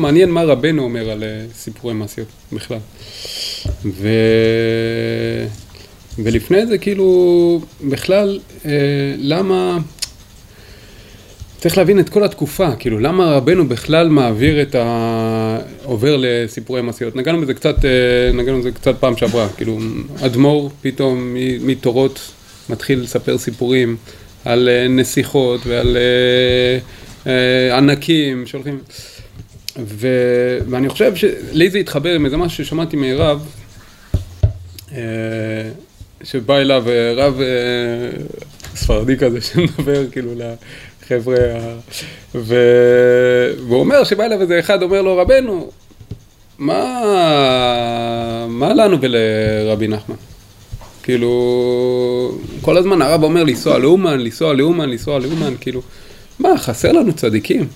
מעניין מה רבנו אומר על אה, סיפורי מעשיות בכלל. ו... ולפני זה כאילו, בכלל, אה, למה... צריך להבין את כל התקופה, כאילו, למה רבנו בכלל מעביר את ה... עובר לסיפורי מעשיות. נגענו בזה קצת, אה, נגענו בזה קצת פעם שעברה, כאילו, אדמו"ר פתאום מתורות מתחיל לספר סיפורים על נסיכות ועל ענקים שהולכים... ו... ואני חושב שלי זה התחבר עם איזה משהו ששמעתי מרב, אה, שבא אליו אה, רב אה, ספרדי כזה שמדבר כאילו לחבר'ה, ו... והוא אומר שבא אליו איזה אחד, אומר לו רבנו, מה, מה לנו ולרבי נחמן? כאילו, כל הזמן הרב אומר לנסוע לאומן, לנסוע לאומן, לנסוע לאומן, כאילו, מה, חסר לנו צדיקים?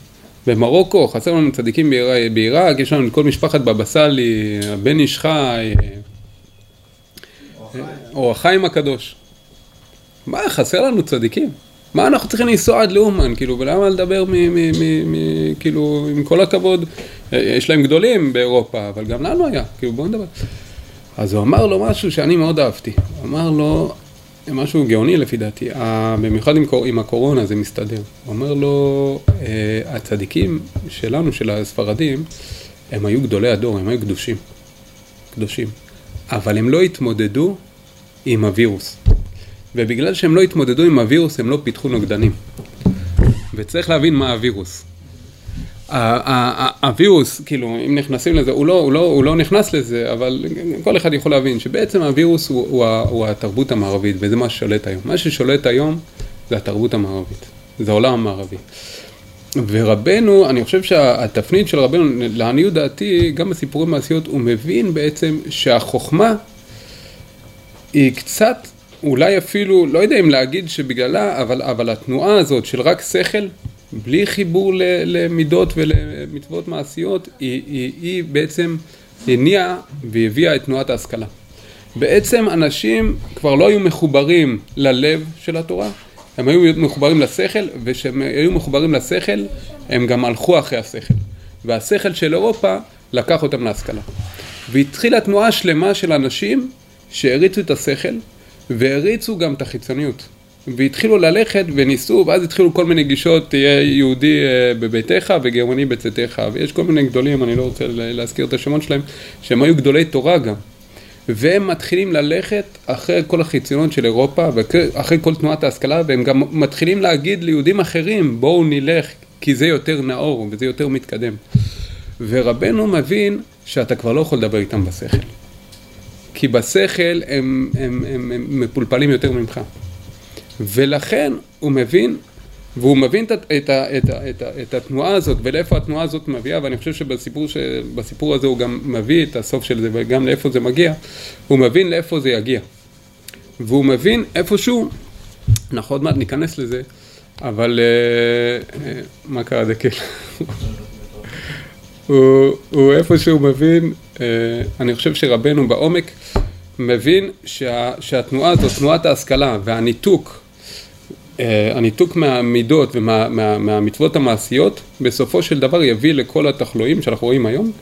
במרוקו, חסר לנו צדיקים בעיראק, יש לנו כל משפחת בבא סאלי, הבן איש חי, או החיים הקדוש. מה, חסר לנו צדיקים? מה אנחנו צריכים לנסוע עד לאומן, כאילו, ולמה לדבר מ... מ, מ, מ כאילו, עם כל הכבוד, יש להם גדולים באירופה, אבל גם לנו היה, כאילו, בואו נדבר. אז הוא אמר לו משהו שאני מאוד אהבתי. הוא אמר לו, משהו גאוני לפי דעתי, במיוחד עם, עם הקורונה זה מסתדר. הוא אומר לו, אה, הצדיקים שלנו, של הספרדים, הם היו גדולי הדור, הם היו קדושים. קדושים. אבל הם לא התמודדו עם הווירוס. ובגלל שהם לא התמודדו עם הווירוס, הם לא פיתחו נוגדנים. וצריך להבין מה הווירוס. הווירוס, כאילו, אם נכנסים לזה, הוא לא, הוא, לא, הוא לא נכנס לזה, אבל כל אחד יכול להבין שבעצם הווירוס הוא, הוא, הוא התרבות המערבית, וזה מה ששולט היום. מה ששולט היום זה התרבות המערבית, זה העולם המערבי. ורבנו, אני חושב שהתפנית של רבנו, לעניות דעתי, גם בסיפורים מעשיות, הוא מבין בעצם שהחוכמה היא קצת, אולי אפילו, לא יודע אם להגיד שבגללה, אבל, אבל התנועה הזאת של רק שכל, בלי חיבור למידות ולמצוות מעשיות, היא, היא, היא בעצם הניעה והביאה את תנועת ההשכלה. בעצם אנשים כבר לא היו מחוברים ללב של התורה, הם היו מחוברים לשכל, וכשהם היו מחוברים לשכל, הם גם הלכו אחרי השכל. והשכל של אירופה לקח אותם להשכלה. והתחילה תנועה שלמה של אנשים שהריצו את השכל והריצו גם את החיצוניות. והתחילו ללכת וניסו, ואז התחילו כל מיני גישות, תהיה יהודי אה, בביתך וגרמני בצאתך, ויש כל מיני גדולים, אני לא רוצה להזכיר את השמות שלהם, שהם היו גדולי תורה גם. והם מתחילים ללכת אחרי כל החיציונות של אירופה, ואחרי כל תנועת ההשכלה, והם גם מתחילים להגיד ליהודים אחרים, בואו נלך, כי זה יותר נאור וזה יותר מתקדם. ורבנו מבין שאתה כבר לא יכול לדבר איתם בשכל. כי בשכל הם, הם, הם, הם, הם מפולפלים יותר ממך. ולכן הוא מבין, והוא מבין את, את, את, את, את, את התנועה הזאת ולאיפה התנועה הזאת מביאה, ואני חושב שבסיפור הזה הוא גם מביא את הסוף של זה וגם לאיפה זה מגיע, הוא מבין לאיפה זה יגיע. והוא מבין איפשהו, אנחנו עוד מעט ניכנס לזה, אבל uh, uh, מה קרה זה כאילו? הוא, הוא איפשהו מבין, uh, אני חושב שרבנו בעומק מבין שה, שהתנועה הזאת, תנועת ההשכלה והניתוק אה, הניתוק מהמידות ומהמצוות ומה, המעשיות בסופו של דבר יביא לכל התחלואים שאנחנו רואים היום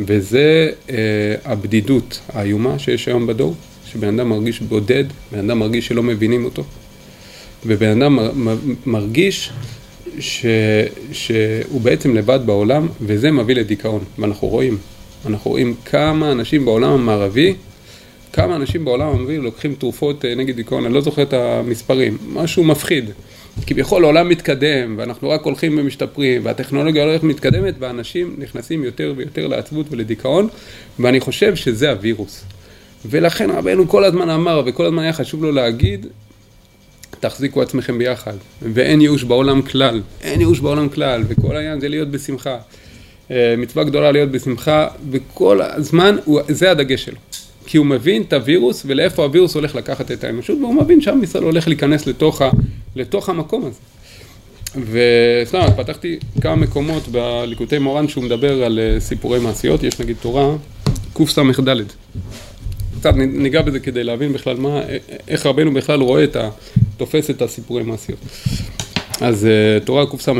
וזה אה, הבדידות האיומה שיש היום בדור שבן אדם מרגיש בודד, בן אדם מרגיש שלא מבינים אותו. ובן אדם מרגיש ש, שהוא בעצם לבד בעולם וזה מביא לדיכאון. ואנחנו רואים, אנחנו רואים כמה אנשים בעולם המערבי כמה אנשים בעולם המערבי לוקחים תרופות אה, נגד דיכאון, אני לא זוכר את המספרים, משהו מפחיד. כביכול העולם מתקדם, ואנחנו רק הולכים ומשתפרים, והטכנולוגיה הולכת מתקדמת, ואנשים נכנסים יותר ויותר לעצבות ולדיכאון, ואני חושב שזה הווירוס. ולכן רבנו כל הזמן אמר, וכל הזמן היה חשוב לו להגיד, תחזיקו עצמכם ביחד, ואין ייאוש בעולם כלל, אין ייאוש בעולם כלל, וכל העניין זה להיות בשמחה. אה, מצווה גדולה להיות בשמחה, וכל הזמן, זה הדגש שלו. כי הוא מבין את הווירוס ולאיפה הווירוס הולך לקחת את האנושות, והוא מבין שעם ישראל הולך להיכנס לתוך, ה, לתוך המקום הזה. וסתם, פתחתי כמה מקומות בליקוטי מורן שהוא מדבר על אה, סיפורי מעשיות, יש נגיד תורה קס"ד. קצת ניגע בזה כדי להבין בכלל מה, איך רבנו בכלל רואה את ה... תופס את הסיפורי מעשיות. אז אה, תורה קס"ד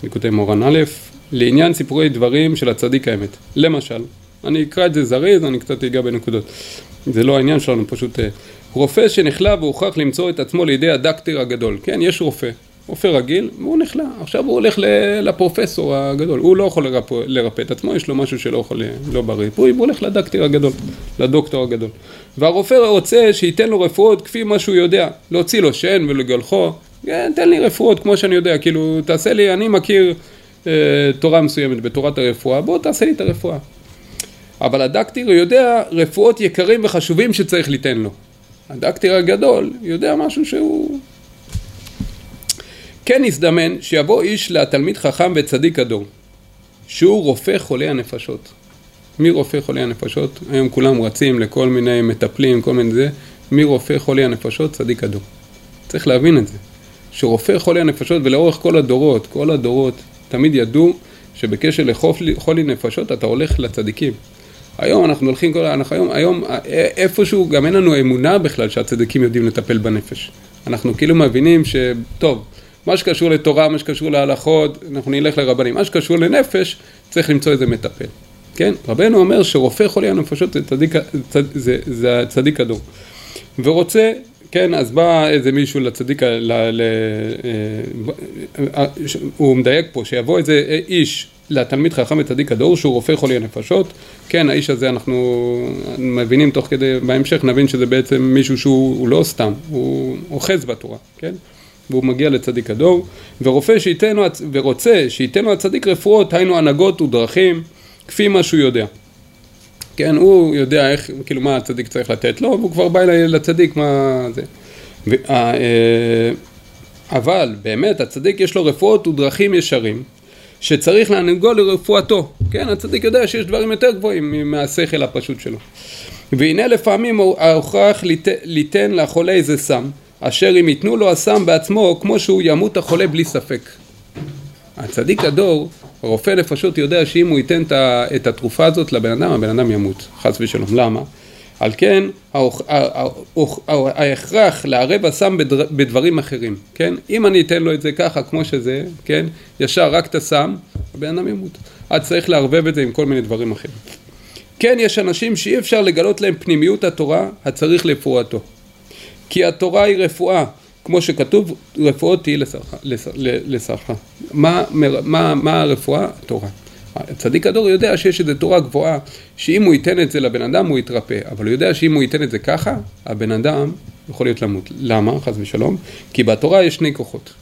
בליקוטי מוהר"ן א', לעניין סיפורי דברים של הצדיק האמת. למשל, אני אקרא את זה זריז, אני קצת אגע בנקודות. זה לא העניין שלנו, פשוט אה, רופא שנחלה והוכרח למסור את עצמו לידי הדקטר הגדול. כן, יש רופא, רופא רגיל, והוא נחלה. עכשיו הוא הולך לפרופסור הגדול. הוא לא יכול לרפא, לרפא את עצמו, יש לו משהו שלא יכול, לא בריפוי, והוא הולך לדקטר הגדול, לדוקטור הגדול. והרופא רוצה שייתן לו רפואות כפי מה שהוא יודע. להוציא לו שן ולגלחו. כן, תן לי רפואות כמו שאני יודע, כאילו, תעשה לי, אני מכיר אה, תורה מסוימת בתורת הרפואה, בוא תעשה לי את הרפואה. אבל הדקטיר יודע רפואות יקרים וחשובים שצריך ליתן לו. הדקטיר הגדול יודע משהו שהוא... כן הזדמן שיבוא איש לתלמיד חכם וצדיק הדור, שהוא רופא חולי הנפשות. מי רופא חולי הנפשות? היום כולם רצים לכל מיני מטפלים, כל מיני זה. מי רופא חולי הנפשות? צדיק הדור. צריך להבין את זה. שרופא חולי הנפשות, ולאורך כל הדורות, כל הדורות, תמיד ידעו שבקשר לחולי נפשות אתה הולך לצדיקים. היום אנחנו הולכים, אנחנו היום, היום איפשהו גם אין לנו אמונה בכלל שהצדיקים יודעים לטפל בנפש. אנחנו כאילו מבינים שטוב, מה שקשור לתורה, מה שקשור להלכות, אנחנו נלך לרבנים. מה שקשור לנפש, צריך למצוא איזה מטפל. כן? רבנו אומר שרופא חולי הנפשות זה צדיק, צד, זה, זה הצדיק הדור. ורוצה, כן, אז בא איזה מישהו לצדיק, ל, ל, אה, הוא מדייק פה, שיבוא איזה איש לתלמיד חכם וצדיק הדור שהוא רופא חולי הנפשות, כן, האיש הזה אנחנו מבינים תוך כדי, בהמשך נבין שזה בעצם מישהו שהוא לא סתם, הוא אוחז בתורה, כן? והוא מגיע לצדיק הדור, ורופא שייתן לו, ורוצה שייתן לו הצדיק רפואות, היינו הנהגות ודרכים, כפי מה שהוא יודע. כן, הוא יודע איך, כאילו מה הצדיק צריך לתת לו, והוא כבר בא לצדיק, מה זה. ו, אה, אבל באמת הצדיק יש לו רפואות ודרכים ישרים, שצריך להנהגו לרפואתו. כן, הצדיק יודע שיש דברים יותר גבוהים מהשכל הפשוט שלו. והנה לפעמים ההוכרח ליתן לחולה איזה סם, אשר אם ייתנו לו הסם בעצמו, כמו שהוא ימות החולה בלי ספק. הצדיק הדור, רופא נפשות יודע שאם הוא ייתן את התרופה הזאת לבן אדם, הבן אדם ימות, חס ושלום. למה? על כן ההכרח לערב הסם בדברים אחרים, כן? אם אני אתן לו את זה ככה כמו שזה, כן? ישר רק את הסם, הבן אדם ימות. אז צריך לערבב את זה עם כל מיני דברים אחרים. כן, יש אנשים שאי אפשר לגלות להם פנימיות התורה הצריך לפרועתו. כי התורה היא רפואה, כמו שכתוב, רפואות תהי לשרך. מה, מה, מה הרפואה? התורה. צדיק הדור יודע שיש איזו תורה גבוהה, שאם הוא ייתן את זה לבן אדם הוא יתרפא, אבל הוא יודע שאם הוא ייתן את זה ככה, הבן אדם יכול להיות למות. למה? חס ושלום. כי בתורה יש שני כוחות.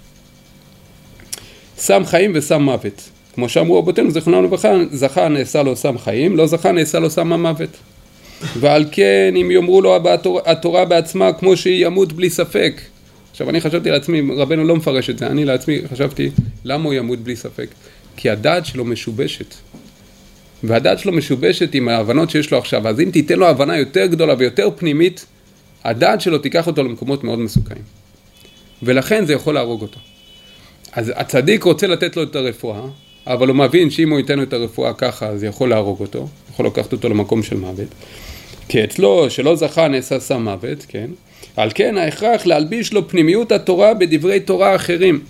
סם חיים וסם מוות. כמו שאמרו רבותינו, זכרונם לברכה, זכה נעשה לו סם חיים, לא זכה נעשה לו סם המוות. ועל כן אם יאמרו לו התורה, התורה בעצמה כמו שהיא ימות בלי ספק. עכשיו אני חשבתי לעצמי, רבנו לא מפרש את זה, אני לעצמי חשבתי למה הוא ימות בלי ספק? כי הדעת שלו משובשת. והדעת שלו משובשת עם ההבנות שיש לו עכשיו, אז אם תיתן לו הבנה יותר גדולה ויותר פנימית, הדעת שלו תיקח אותו למקומות מאוד מסוכנים. ולכן זה יכול להרוג אותו. אז הצדיק רוצה לתת לו את הרפואה, אבל הוא מבין שאם הוא ייתן לו את הרפואה ככה, זה יכול להרוג אותו, יכול לקחת אותו למקום של מוות. כי אצלו, שלא זכה, נעשה סם מוות, כן? על כן ההכרח להלביש לו פנימיות התורה בדברי תורה אחרים.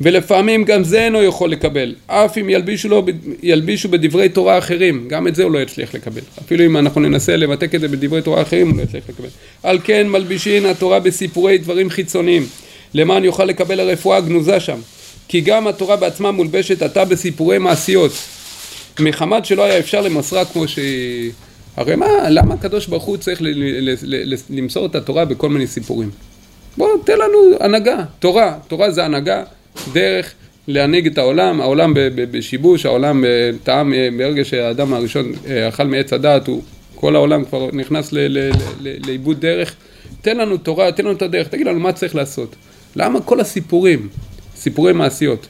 ולפעמים גם זה אינו יכול לקבל, אף אם ילבישו, לו, ילבישו בדברי תורה אחרים, גם את זה הוא לא יצליח לקבל. אפילו אם אנחנו ננסה למתק את זה בדברי תורה אחרים, הוא לא יצליח לקבל. על כן מלבישין התורה בסיפורי דברים חיצוניים, למען יוכל לקבל הרפואה הגנוזה שם. כי גם התורה בעצמה מולבשת עתה בסיפורי מעשיות, מחמת שלא היה אפשר למסרה כמו שהיא... הרי מה, למה הקדוש ברוך הוא צריך למסור את התורה בכל מיני סיפורים? בוא, תן לנו הנהגה, תורה, תורה זה הנהגה, דרך להנהיג את העולם, העולם בשיבוש, העולם אה, טעם, אה, ברגע שהאדם הראשון אה, אכל מעץ הדעת, הוא, כל העולם כבר נכנס לאיבוד דרך, תן לנו תורה, תן לנו את הדרך, תגיד לנו מה צריך לעשות. למה כל הסיפורים, סיפורי מעשיות?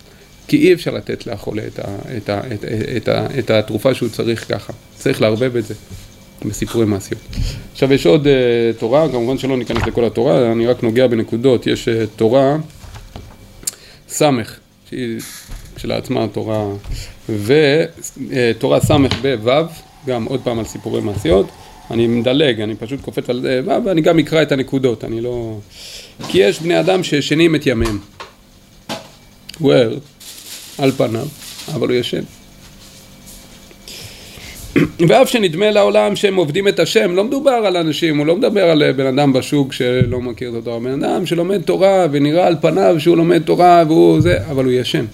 כי אי אפשר לתת לחולה את, ה, את, ה, את, את, ה, את התרופה שהוא צריך ככה, צריך לערבב את זה בסיפורי מעשיות. עכשיו יש עוד uh, תורה, כמובן שלא ניכנס לכל התורה, אני רק נוגע בנקודות, יש uh, תורה סמך, שהיא כשלעצמה תורה, ותורה סמך בו', גם עוד פעם על סיפורי מעשיות, אני מדלג, אני פשוט קופץ על זה, ואני גם אקרא את הנקודות, אני לא... כי יש בני אדם שישנים את ימיהם. ער על פניו, אבל הוא ישן. ואף שנדמה לעולם שהם עובדים את השם, לא מדובר על אנשים, הוא לא מדבר על בן אדם בשוק שלא מכיר את התורה, בן אדם שלומד תורה ונראה על פניו שהוא לומד תורה והוא זה, אבל הוא ישן.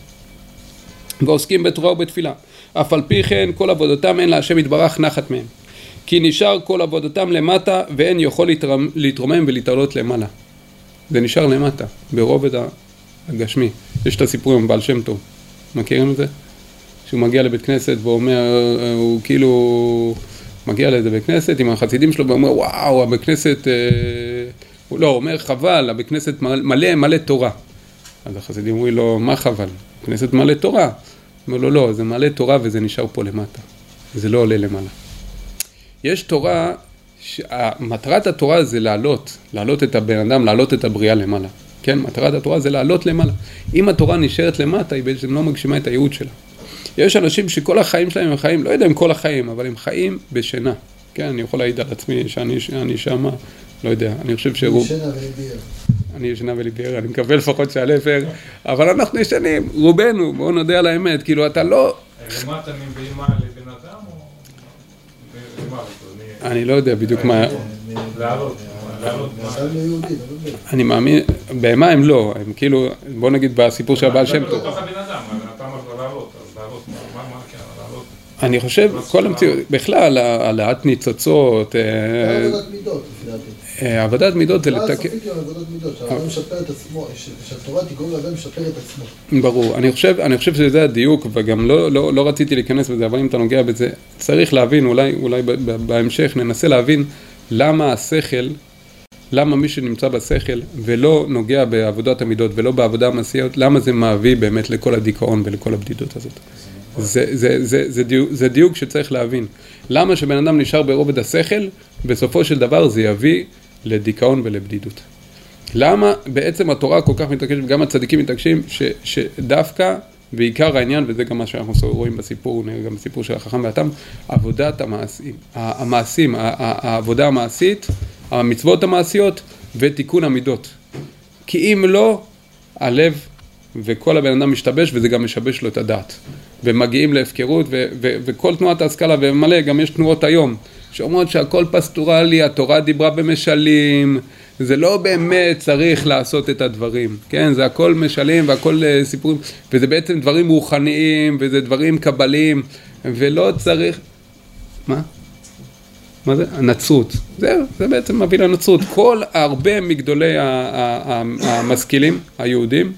ועוסקים בתורה ובתפילה. אף על פי כן כל עבודתם אין להשם יתברך נחת מהם. כי נשאר כל עבודתם למטה ואין יכול להתרומם ולהתעלות למעלה. זה נשאר למטה, ברובד הגשמי. יש את הסיפור עם בעל שם טוב, מכירים את זה? שהוא מגיע לבית כנסת ואומר, הוא כאילו מגיע לאיזה בית כנסת עם החסידים שלו ואומר וואו, הבית כנסת, אה, הוא לא, אומר חבל, הבית כנסת מלא מלא תורה. אז החסידים אומרים לו, מה חבל? כנסת מלא תורה. הוא אומר לו, לא, זה מלא תורה וזה נשאר פה למטה. זה לא עולה למעלה. יש תורה, מטרת התורה זה להעלות, להעלות את הבן אדם, להעלות את הבריאה למעלה. כן, מטרת התורה זה לעלות למעלה. אם התורה נשארת למטה, היא בעצם לא מגשימה את הייעוד שלה. יש אנשים שכל החיים שלהם הם חיים, לא יודע אם כל החיים, אבל הם חיים בשינה. כן, אני יכול להעיד על עצמי שאני שמה, לא יודע, אני חושב שרוב... אני ישנה וליבי אני מקווה לפחות שהלב ער, אבל אנחנו ישנים, רובנו, בואו נודה על האמת, כאילו אתה לא... למטה מבהמה לבן אדם או... אני לא יודע בדיוק מה... לעלות. אני מאמין, בהמה הם לא, הם כאילו, בוא נגיד בסיפור של הבעל שם טוב. אני חושב, כל המציאות, בכלל, העלאת ניצוצות. אה, עבודת מידות, אה, עבודת מידות זה לתקן. משפר את עצמו, שהתורה תגרום לאדם לשפר את עצמו. ברור, אני חושב, אני חושב שזה הדיוק, וגם לא, לא, לא רציתי להיכנס בזה, אבל אם אתה נוגע בזה, צריך להבין, אולי, אולי בהמשך ננסה להבין למה השכל למה מי שנמצא בשכל ולא נוגע בעבודת המידות ולא בעבודה המעשיות, למה זה מביא באמת לכל הדיכאון ולכל הבדידות הזאת. זה, זה, זה, זה, דיוק, זה דיוק שצריך להבין. למה שבן אדם נשאר ברובד השכל, בסופו של דבר זה יביא לדיכאון ולבדידות. למה בעצם התורה כל כך מתעקשת, וגם הצדיקים מתעקשים, ש, שדווקא, ועיקר העניין, וזה גם מה שאנחנו רואים בסיפור, נראה גם בסיפור של החכם והתם, עבודת המעשים, המעשים, העבודה המעשית, המצוות המעשיות ותיקון המידות. כי אם לא, הלב וכל הבן אדם משתבש וזה גם משבש לו את הדעת. ומגיעים להפקרות ו- ו- וכל תנועת ההשכלה ומלא, גם יש תנועות היום שאומרות שהכל פסטורלי, התורה דיברה במשלים, זה לא באמת צריך לעשות את הדברים, כן? זה הכל משלים והכל uh, סיפורים, וזה בעצם דברים רוחניים וזה דברים קבליים ולא צריך... מה? מה זה? הנצרות. זהו, זה בעצם מביא לנצרות. כל הרבה מגדולי המשכילים היהודים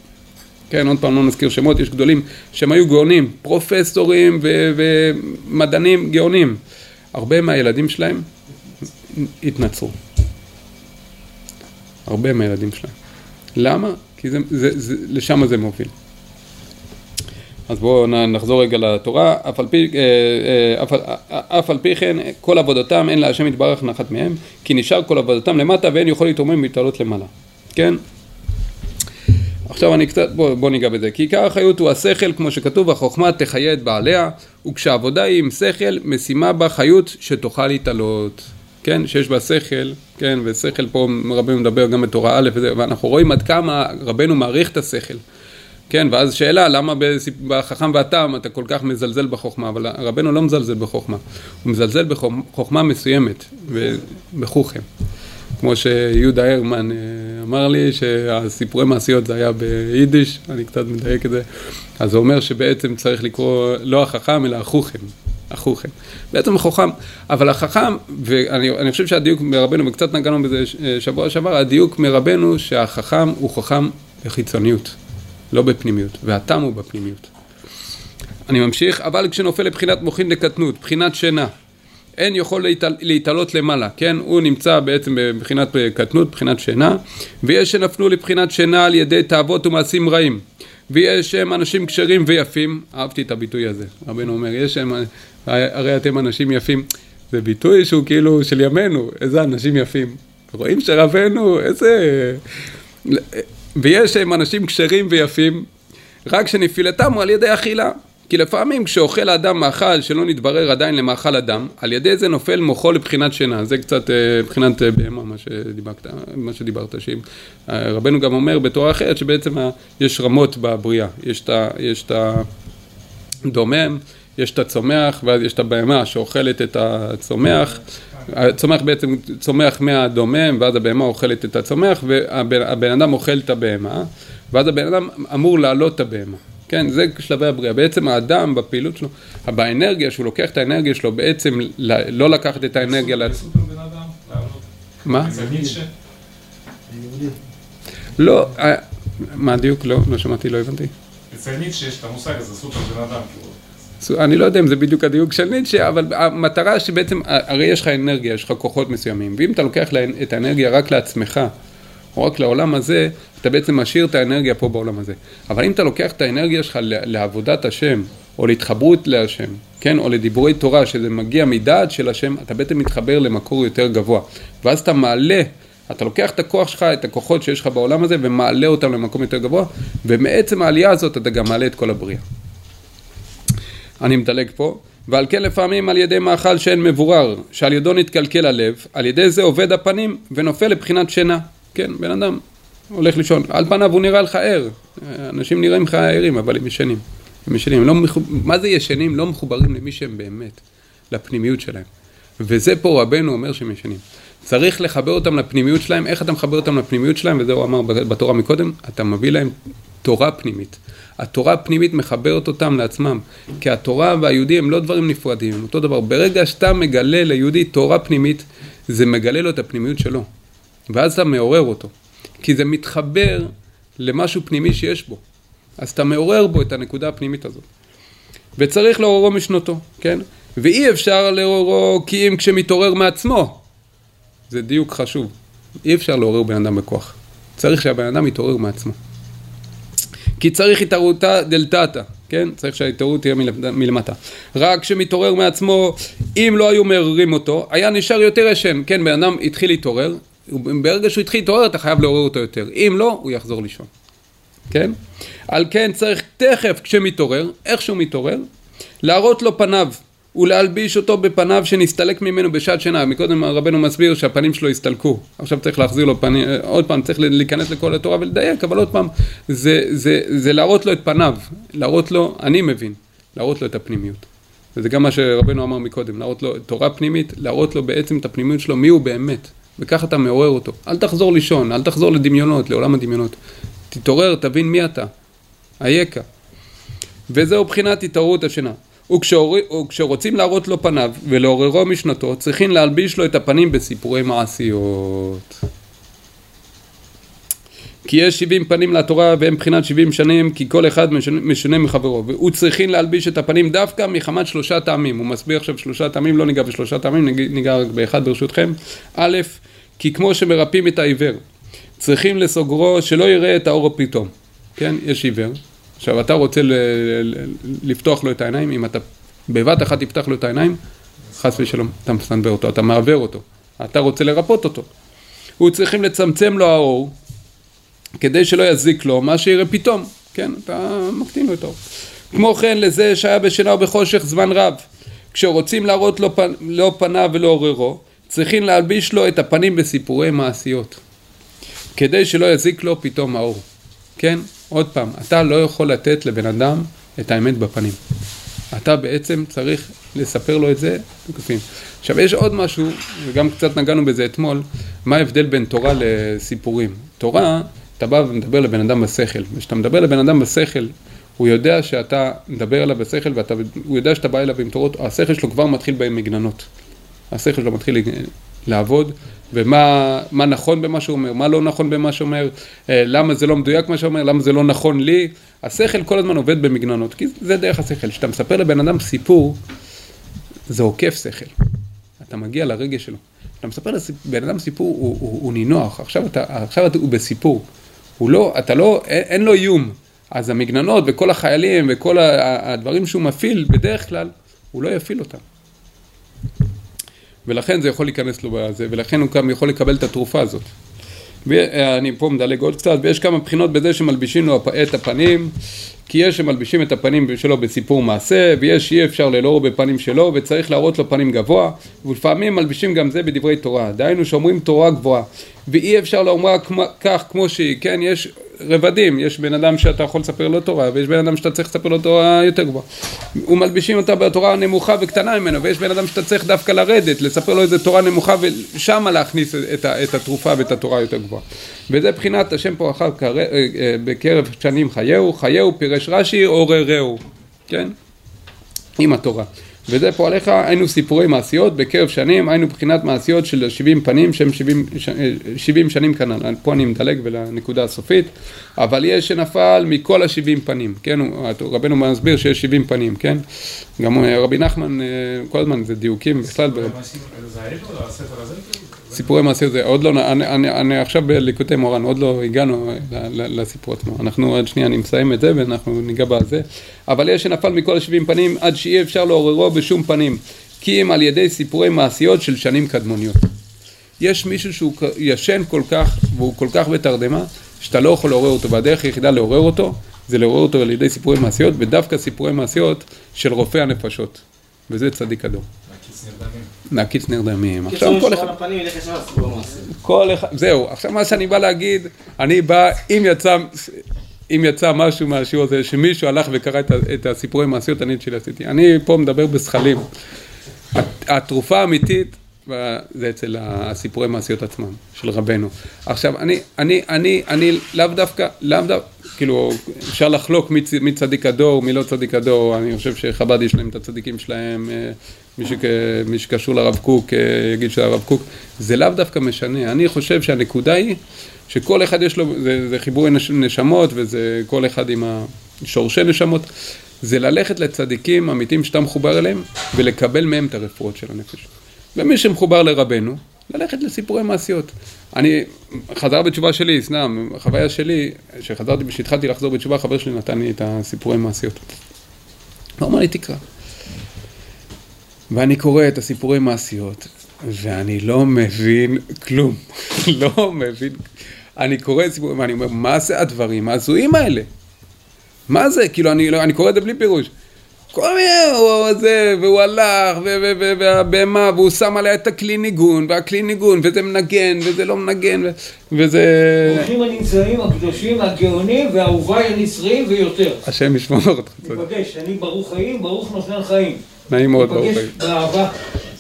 כן, עוד פעם לא נזכיר שמות, יש גדולים שהם היו גאונים, פרופסורים ומדענים גאונים. הרבה מהילדים שלהם התנצרו. הרבה מהילדים שלהם. למה? כי זה, זה, זה, לשם זה מוביל. אז בואו נחזור רגע לתורה, אף על, פי, אה, אה, אף, אף על פי כן כל עבודתם אין להשם יתברך נחת מהם כי נשאר כל עבודתם למטה ואין יכול להתרומם ולהתעלות למעלה, כן? עכשיו אני קצת, בוא, בוא ניגע בזה. כי עיקר החיות הוא השכל, כמו שכתוב, החוכמה תחיה את בעליה, וכשהעבודה היא עם שכל, משימה בה חיות שתוכל להתעלות. כן, שיש בה שכל, כן, ושכל פה רבנו מדבר גם בתורה א' וזה, ואנחנו רואים עד כמה רבנו מעריך את השכל. כן, ואז שאלה, למה בחכם והטעם אתה כל כך מזלזל בחוכמה? אבל רבנו לא מזלזל בחוכמה, הוא מזלזל בחוכמה מסוימת, בחוכם. כמו שיהודה הרמן אה, אמר לי שהסיפורי מעשיות זה היה ביידיש, אני קצת מדייק את זה, אז הוא אומר שבעצם צריך לקרוא לא החכם אלא החוכם, החוכם. בעצם החוכם, אבל החכם, ואני חושב שהדיוק מרבנו, וקצת נגענו בזה אה, שבוע שעבר, הדיוק מרבנו שהחכם הוא חכם בחיצוניות, לא בפנימיות, והתם הוא בפנימיות. אני ממשיך, אבל כשנופל לבחינת מוחין לקטנות, בחינת שינה, אין יכול להתעלות למעלה, כן? הוא נמצא בעצם בבחינת קטנות, בחינת שינה, ויש שנפלו לבחינת שינה על ידי תאוות ומעשים רעים. ויש הם אנשים כשרים ויפים, אהבתי את הביטוי הזה, רבנו אומר, יש הם, הרי אתם אנשים יפים, זה ביטוי שהוא כאילו של ימינו, איזה אנשים יפים. רואים שרבנו, איזה... ויש הם אנשים כשרים ויפים, רק שנפילתם הוא על ידי אכילה. כי לפעמים כשאוכל האדם מאכל שלא נתברר עדיין למאכל אדם, על ידי זה נופל מוחו לבחינת שינה. זה קצת אה, מבחינת אה, בהמה, מה שדיברת, מה שדיברת, שאם אה, רבנו גם אומר בתורה אחרת שבעצם ה- יש רמות בבריאה. יש את הדומם, יש את הצומח, ואז יש את הבהמה שאוכלת את הצומח. הצומח בעצם צומח מהדומם, ואז הבהמה אוכלת את הצומח, והבן אדם אוכל את הבהמה, ואז הבן אדם אמור להעלות את הבהמה. כן, זה שלבי הבריאה. בעצם האדם בפעילות שלו, באנרגיה, שהוא לוקח את האנרגיה שלו, בעצם לא לקחת את האנרגיה לעצמו. מה? לא, אה, מה הדיוק? לא, לא שמעתי, לא הבנתי. אצל ניטשה יש את המושג הזה, סופר בן אדם. כאילו. אני לא יודע אם זה בדיוק הדיוק של ניטשה, אבל המטרה שבעצם, הרי יש לך אנרגיה, יש לך כוחות מסוימים, ואם אתה לוקח את האנרגיה רק לעצמך, או רק לעולם הזה, אתה בעצם משאיר את האנרגיה פה בעולם הזה. אבל אם אתה לוקח את האנרגיה שלך לעבודת השם, או להתחברות להשם, כן, או לדיבורי תורה, שזה מגיע מדעת של השם, אתה בעצם מתחבר למקור יותר גבוה. ואז אתה מעלה, אתה לוקח את הכוח שלך, את הכוחות שיש לך בעולם הזה, ומעלה אותם למקום יותר גבוה, ומעצם העלייה הזאת אתה גם מעלה את כל הבריאה. אני מדלג פה, ועל כן לפעמים על ידי מאכל שאין מבורר, שעל ידו נתקלקל הלב, על ידי זה עובד הפנים ונופל לבחינת שינה. כן, בן אדם הולך לישון, על פניו הוא נראה לך ער, אנשים נראים לך ערים, אבל הם ישנים. הם ישנים, הם לא מחוב... מה זה ישנים? לא מחוברים למי שהם באמת, לפנימיות שלהם. וזה פה רבנו אומר שהם ישנים. צריך לחבר אותם לפנימיות שלהם, איך אתה מחבר אותם לפנימיות שלהם, וזה הוא אמר בתורה מקודם, אתה מביא להם תורה פנימית. התורה הפנימית מחברת אותם לעצמם, כי התורה והיהודי הם לא דברים נפרדים, הם אותו דבר. ברגע שאתה מגלה ליהודי תורה פנימית, זה מגלה לו את הפנימיות שלו, ואז אתה מעורר אותו, כי זה מתחבר למשהו פנימי שיש בו, אז אתה מעורר בו את הנקודה הפנימית הזאת. וצריך לעוררו משנותו, כן? ואי אפשר לעוררו כי אם כשמתעורר מעצמו, זה דיוק חשוב, אי אפשר לעורר בן אדם בכוח, צריך שהבן אדם יתעורר מעצמו. כי צריך התערותא דלתתא, כן? צריך שההתעוררות תהיה מלמטה. רק כשמתעורר מעצמו, אם לא היו מעוררים אותו, היה נשאר יותר ישן. כן, בן אדם התחיל להתעורר, ברגע שהוא התחיל להתעורר אתה חייב לעורר אותו יותר. אם לא, הוא יחזור לישון. כן? על כן צריך תכף כשמתעורר, איך שהוא מתעורר, להראות לו פניו ולהלביש אותו בפניו שנסתלק ממנו בשעת שינה. מקודם רבנו מסביר שהפנים שלו הסתלקו. עכשיו צריך להחזיר לו פנים, עוד פעם צריך להיכנס לכל התורה ולדייק, אבל עוד פעם, זה, זה, זה להראות לו את פניו, להראות לו, אני מבין, להראות לו את הפנימיות. וזה גם מה שרבנו אמר מקודם, להראות לו תורה פנימית, להראות לו בעצם את הפנימיות שלו, מי הוא באמת. וככה אתה מעורר אותו. אל תחזור לישון, אל תחזור לדמיונות, לעולם הדמיונות. תתעורר, תבין מי אתה. אייכה. וזהו בחינת התעוררות השינה. וכשאור... וכשרוצים להראות לו פניו ולעוררו משנתו, צריכים להלביש לו את הפנים בסיפורי מעשיות. כי יש שבעים פנים לתורה והם בחינת שבעים שנים כי כל אחד משונה, משונה מחברו. והוא צריכים להלביש את הפנים דווקא מחמת שלושה טעמים. הוא מסביר עכשיו שלושה טעמים לא ניגע בשלושה טעמים ניג- ניגע רק באחד ברשותכם. א' כי כמו שמרפאים את העיוור צריכים לסוגרו שלא יראה את האור פתאום כן יש עיוור. עכשיו אתה רוצה ל- ל- לפתוח לו את העיניים? אם אתה בבת אחת תפתח לו את העיניים חס ושלום אתה מסנבר אותו אתה מעוור אותו. אתה רוצה לרפות אותו. הוא צריכים לצמצם לו האור כדי שלא יזיק לו מה שיראה פתאום, כן, אתה מקטין האור. כמו כן לזה שהיה בשינה ובחושך זמן רב, כשרוצים להראות לו, פנ... לו פניו ולעוררו, צריכים להלביש לו את הפנים בסיפורי מעשיות, כדי שלא יזיק לו פתאום האור, כן? עוד פעם, אתה לא יכול לתת לבן אדם את האמת בפנים. אתה בעצם צריך לספר לו את זה בגופים. עכשיו יש עוד משהו, וגם קצת נגענו בזה אתמול, מה ההבדל בין תורה לסיפורים. תורה, אתה בא ומדבר לבן אדם בשכל, וכשאתה מדבר לבן אדם בשכל, הוא יודע שאתה מדבר אליו בשכל, והוא יודע שאתה בא אליו עם תורות, השכל שלו כבר מתחיל במגננות. השכל שלו מתחיל לעבוד, ומה מה נכון במה שהוא אומר, מה לא נכון במה שהוא אומר, אה, למה זה לא מדויק מה שהוא אומר, למה זה לא נכון לי. השכל כל הזמן עובד במגננות, כי זה דרך השכל. כשאתה מספר לבן אדם סיפור, זה עוקף שכל. אתה מגיע לרגש שלו. כשאתה מספר לבן אדם סיפור, הוא, הוא, הוא נינוח, עכשיו, אתה, עכשיו אתה, הוא בסיפור. הוא לא, אתה לא, אין, אין לו איום. אז המגננות וכל החיילים וכל הדברים שהוא מפעיל, בדרך כלל, הוא לא יפעיל אותם. ולכן זה יכול להיכנס לו בזה, ולכן הוא גם יכול לקבל את התרופה הזאת. ואני פה מדלג עוד קצת, ויש כמה בחינות בזה שמלבישים לו את הפנים, כי יש שמלבישים את הפנים שלו בסיפור מעשה, ויש אי אפשר ללא בפנים שלו, וצריך להראות לו פנים גבוה, ולפעמים מלבישים גם זה בדברי תורה. דהיינו שאומרים תורה גבוהה, ואי אפשר לאומרה כך כמו שהיא, כן? יש רבדים, יש בן אדם שאתה יכול לספר לו תורה, ויש בן אדם שאתה צריך לספר לו תורה יותר גבוהה. ומלבישים אותה בתורה נמוכה וקטנה ממנו, ויש בן אדם שאתה צריך דווקא לרדת, לספר לו איזה תורה נמוכה, ושמה להכניס את, את התרופה ואת התורה יותר גבוהה. וזה בחינת השם פה אחר. אה, אה, בקרב שנים חייהו, חייהו פירש רש"י עוררהו, כן? עם התורה. וזה פועליך היינו סיפורי מעשיות בקרב שנים, היינו בחינת מעשיות של 70 פנים שהם 70, 70 שנים כנ"ל, פה אני מדלג ולנקודה הסופית, אבל יש שנפל מכל ה-70 פנים, כן, רבנו מסביר שיש 70 פנים, כן, גם רבי נחמן כל הזמן זה דיוקים בכלל. זה הספר הזה? סיפורי מעשיות זה עוד לא, אני, אני, אני עכשיו בליקוטי מורן, עוד לא הגענו לסיפור עצמו. אנחנו עוד שנייה, אני מסיים את זה ואנחנו ניגע בזה. אבל יש שנפל מכל השבעים פנים עד שאי אפשר לעוררו בשום פנים, כי אם על ידי סיפורי מעשיות של שנים קדמוניות. יש מישהו שהוא ישן כל כך, והוא כל כך בתרדמה, שאתה לא יכול לעורר אותו, והדרך היחידה לעורר אותו, זה לעורר אותו על ידי סיפורי מעשיות, ודווקא סיפורי מעשיות של רופאי הנפשות. וזה צדיק אדום. להקיץ נרדמים. עכשיו כל אחד... כל אחד... זהו, עכשיו מה שאני בא להגיד, אני בא, אם יצא... אם יצא משהו מהשיעור הזה, שמישהו הלך וקרא את, את הסיפורי מעשיות, אני את שלי עשיתי. אני פה מדבר בזכלים. התרופה האמיתית זה אצל הסיפורי מעשיות עצמם, של רבנו. עכשיו, אני, אני, אני, אני לאו דווקא, לאו דווקא, כאילו, אפשר לחלוק מי, צדיק הדור, מי לא צדיק הדור, אני חושב שחב"ד יש להם את הצדיקים שלהם, אה, מי, שכ, מי שקשור לרב קוק אה, יגיד שזה הרב קוק, זה לאו דווקא משנה. אני חושב שהנקודה היא שכל אחד יש לו, זה, זה חיבורי נשמות וזה כל אחד עם שורשי נשמות, זה ללכת לצדיקים אמיתיים שאתה מחובר אליהם ולקבל מהם את הרפואות של הנפש. ומי שמחובר לרבנו, ללכת לסיפורי מעשיות. אני, חזר בתשובה שלי, סתם, החוויה שלי, שחזרתי, כשהתחלתי לחזור בתשובה, חבר שלי נתן לי את הסיפורי מעשיות. הוא אמר לי, תקרא. ואני קורא את הסיפורי מעשיות, ואני לא מבין כלום. לא מבין. אני קורא את סיפורים, ואני אומר, מה זה הדברים ההזויים האלה? מה זה? כאילו, אני, אני קורא את זה בלי פירוש. כל מיני, הוא זה, והוא הלך, והבהמה, והוא שם עליה את הכלי ניגון, והכלי ניגון, וזה מנגן, וזה לא מנגן, וזה... ברוכים הנמצאים, הקדושים, הגאונים, ואהוביי הנצריים ויותר. השם ישמור אותך. ניפגש, אני ברוך חיים, ברוך נותן חיים. נעים מאוד, ברוך חיים. ניפגש באהבה.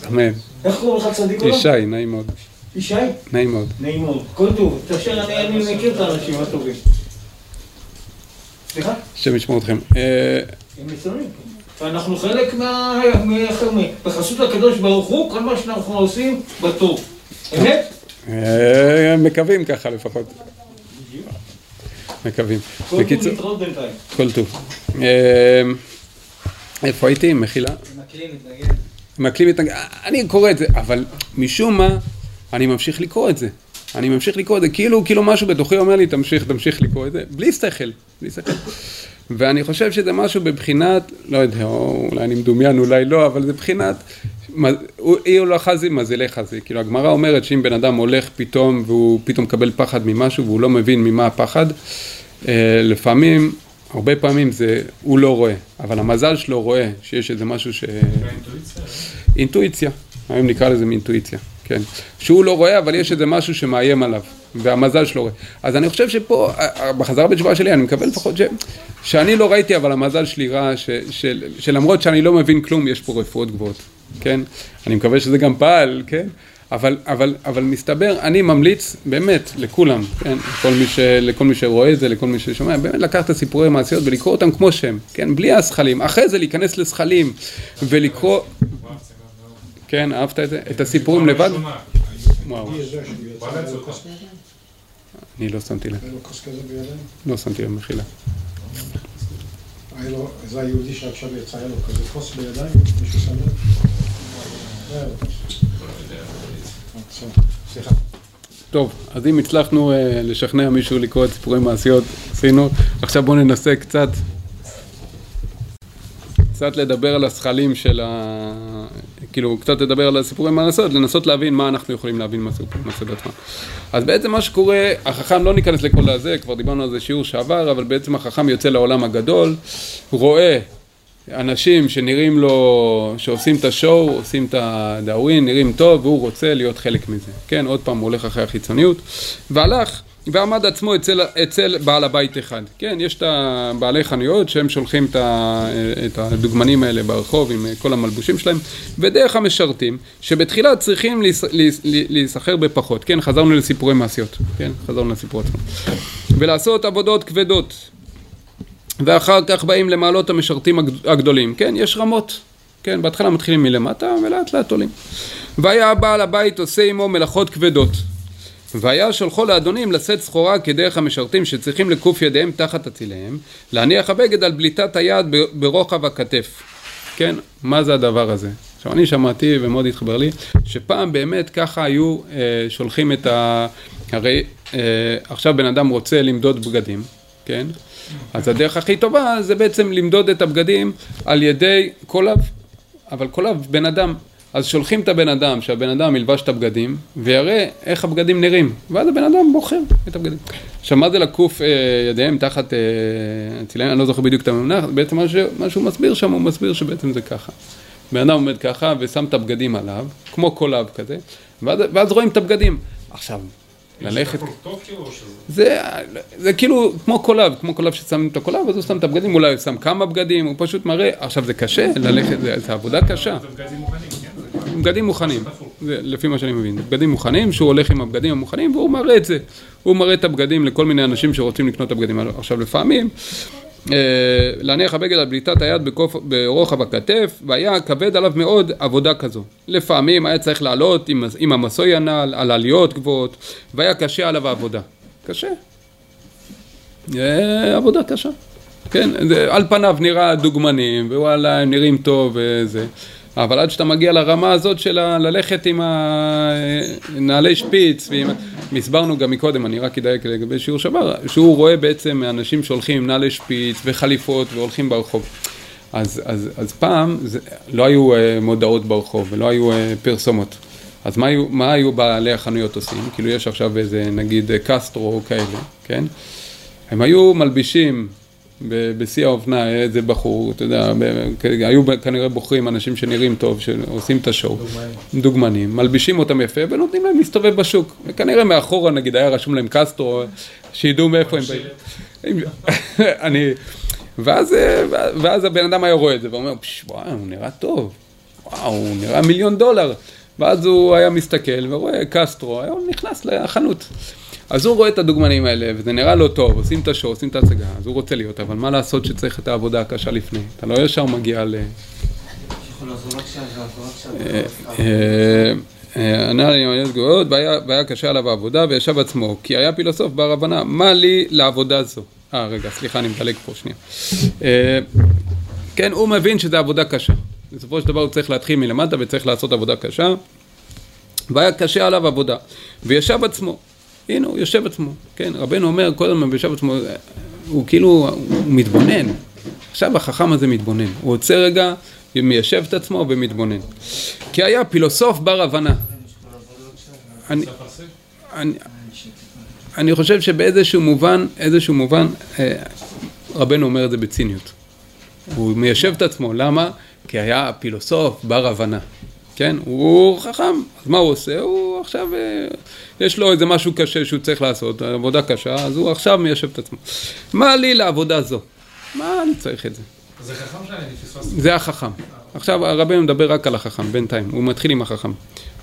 אמן. איך קוראים לך צדיק עולם? ישי, נעים מאוד. ישי? נעים מאוד. נעים מאוד. כל טוב. תאשר, אני מכיר את האנשים הטובים. סליחה? השם ישמור אתכם. הם מצוינים. ואנחנו חלק מה... בחסות הקדוש ברוך הוא, כל מה שאנחנו עושים בטוב. אמת? מקווים ככה לפחות. מקווים. כל טוב להתראות בינתיים. כל טוב. איפה הייתי? מחילה? מקלים מתנגד. מקלים מתנגד. אני קורא את זה, אבל משום מה, אני ממשיך לקרוא את זה. אני ממשיך לקרוא את זה, כאילו, כאילו משהו בתוכי אומר לי, תמשיך, תמשיך לקרוא את זה, בלי שכל, בלי שכל. ואני חושב שזה משהו בבחינת, לא יודע, או אולי אני מדומיין, אולי לא, אבל זה בחינת, אי הוא לא חזי, מזלי חזי. כאילו, הגמרא אומרת שאם בן אדם הולך פתאום, והוא פתאום מקבל פחד ממשהו, והוא לא מבין ממה הפחד, לפעמים, הרבה פעמים זה, הוא לא רואה, אבל המזל שלו רואה שיש איזה משהו ש... אינטואיציה? אינטואיציה, היום נקרא לזה מאינטואיציה. כן, שהוא לא רואה, אבל יש איזה משהו שמאיים עליו, והמזל שלו רואה. אז אני חושב שפה, בחזרה בתשובה שלי, אני מקבל לפחות ש... שאני לא ראיתי, אבל המזל שלי ראה, ש... ש... שלמרות שאני לא מבין כלום, יש פה רפואות גבוהות, כן? אני מקווה שזה גם פעל, כן? אבל, אבל, אבל מסתבר, אני ממליץ באמת לכולם, כן? לכל מי, ש... לכל מי שרואה את זה, לכל מי ששומע, באמת לקחת את הסיפורי מעשיות ולקרוא אותם כמו שהם, כן? בלי הזכלים. אחרי זה להיכנס לזכלים ולקרוא... כן, אהבת את זה? את הסיפורים לבד? וואו. אני לא שמתי לב. היה לו כוס כזה בידיים? לא שמתי לב, מחילה. היה לו, זה היהודי שעכשיו יצא, היה לו כזה כוס בידיים? מישהו שם לב? לא כוס. סליחה. טוב, אז אם הצלחנו uh, לשכנע מישהו לקרוא את סיפורי מעשיות, עשינו. עכשיו בואו ננסה קצת, קצת לדבר על הזכלים של ה... כאילו קצת לדבר על הסיפורים מהסוד, לנסות להבין מה אנחנו יכולים להבין מהסוד עצמם. אז בעצם מה שקורה, החכם, לא ניכנס לכל הזה, כבר דיברנו על זה שיעור שעבר, אבל בעצם החכם יוצא לעולם הגדול, רואה אנשים שנראים לו, שעושים את השואו, עושים את הדאווין, נראים טוב, והוא רוצה להיות חלק מזה. כן, עוד פעם הוא הולך אחרי החיצוניות, והלך ועמד עצמו אצל, אצל בעל הבית אחד. כן, יש את הבעלי חנויות שהם שולחים את, הדוגמנים האלה ברחוב עם כל המלבושים שלהם, ודרך המשרתים, שבתחילה צריכים להיסחר בפחות. כן, חזרנו לסיפורי מעשיות. כן, חזרנו לסיפור עצמו. ולעשות עבודות כבדות. ואחר כך באים למעלות המשרתים הגדולים. כן, יש רמות. כן, בהתחלה מתחילים מלמטה ולאט לאט עולים. והיה הבעל הבית עושה עמו מלאכות כבדות. והיה שולחו לאדונים לשאת סחורה כדרך המשרתים שצריכים לקוף ידיהם תחת אציליהם, להניח הבגד על בליטת היד ברוחב הכתף. כן, מה זה הדבר הזה? עכשיו אני שמעתי ומאוד התחבר לי, שפעם באמת ככה היו אה, שולחים את ה... הרי אה, עכשיו בן אדם רוצה למדוד בגדים, כן? אז הדרך הכי טובה זה בעצם למדוד את הבגדים על ידי קולב, אבל קולב בן אדם. אז שולחים את הבן אדם, שהבן אדם ילבש את הבגדים, ויראה איך הבגדים נראים, ואז הבן אדם בוחר את הבגדים. עכשיו, מה זה לקוף אה, ידיהם תחת אה, צילם, אני לא זוכר בדיוק את המונח, בעצם מה, ש, מה שהוא מסביר שם, הוא מסביר שבעצם זה ככה. בן אדם עומד ככה ושם את הבגדים עליו, כמו קולב כזה, ואז, ואז רואים את הבגדים. עכשיו, ללכת... כאילו, זה, זה כאילו כמו קולב, כמו קולב ששמים את הקולב, אז הוא שם את הבגדים, אולי הוא שם כמה בגדים, הוא פשוט מראה, עכשיו זה קשה ללכת, זה, זה עבודה קשה. בגדים מוכנים, זה לפי מה שאני מבין, בגדים מוכנים, שהוא הולך עם הבגדים המוכנים והוא מראה את זה, הוא מראה את הבגדים לכל מיני אנשים שרוצים לקנות את הבגדים. עכשיו לפעמים, אה, להניח הבגד על בליטת היד בקוף, ברוחב הכתף, והיה כבד עליו מאוד עבודה כזו. לפעמים היה צריך לעלות עם, עם המסוי הנ"ל, על עליות גבוהות, והיה קשה עליו העבודה. קשה. אה, עבודה קשה. כן, זה על פניו נראה דוגמנים, ווואלה, הם נראים טוב וזה. אבל עד שאתה מגיע לרמה הזאת של ללכת עם הנעלי שפיץ, ועם... הסברנו גם מקודם, אני רק אדייק לגבי שיעור שבר, שהוא רואה בעצם אנשים שהולכים עם נעלי שפיץ וחליפות והולכים ברחוב. אז, אז, אז פעם זה, לא היו uh, מודעות ברחוב ולא היו uh, פרסומות. אז מה היו, מה היו בעלי החנויות עושים? כאילו יש עכשיו איזה נגיד קסטרו או כאלה, כן? הם היו מלבישים בשיא האופנה איזה בחור, אתה יודע, היו כנראה בוחרים אנשים שנראים טוב, שעושים את השואו, דוגמנים, דוגמנים. מלבישים אותם יפה ונותנים להם להסתובב בשוק, וכנראה מאחורה נגיד היה רשום להם קסטרו, שידעו מאיפה הם באים. אני, ואז, ואז הבן אדם היה רואה את זה ואומר, וואו, הוא נראה טוב, וואו, הוא נראה מיליון דולר, ואז הוא היה מסתכל ורואה קסטרו, הוא נכנס לחנות. אז הוא רואה את הדוגמנים האלה, וזה נראה לו טוב, עושים את השואו, עושים את ההצגה, אז הוא רוצה להיות, אבל מה לעשות שצריך את העבודה הקשה לפני? אתה לא ישר מגיע ל... ענה לי מעניינות גבוהות, והיה קשה עליו העבודה, וישב עצמו, כי היה פילוסוף בר הבנה, מה לי לעבודה זו? אה, רגע, סליחה, אני מדלג פה שנייה. אה, כן, הוא מבין שזו עבודה קשה. בסופו של דבר הוא צריך להתחיל מלמטה וצריך לעשות עבודה קשה, והיה קשה עליו עבודה, וישב עצמו. הנה הוא יושב עצמו, כן, רבנו אומר כל הזמן יושב עצמו, הוא כאילו, הוא מתבונן, עכשיו החכם הזה מתבונן, הוא עוצר רגע, מיישב את עצמו ומתבונן, כי היה פילוסוף בר הבנה. אני חושב שבאיזשהו מובן, איזשהו מובן, אה, רבנו אומר את זה בציניות. הוא מיישב את עצמו, למה? כי היה פילוסוף בר הבנה. כן? הוא חכם, אז מה הוא עושה? הוא עכשיו, אה, יש לו איזה משהו קשה שהוא צריך לעשות, עבודה קשה, אז הוא עכשיו מיישב את עצמו. מה לי לעבודה זו? מה אני צריך את זה? זה חכם שאני פספסתי. זה החכם. עכשיו הרבנו מדבר רק על החכם, בינתיים, הוא מתחיל עם החכם.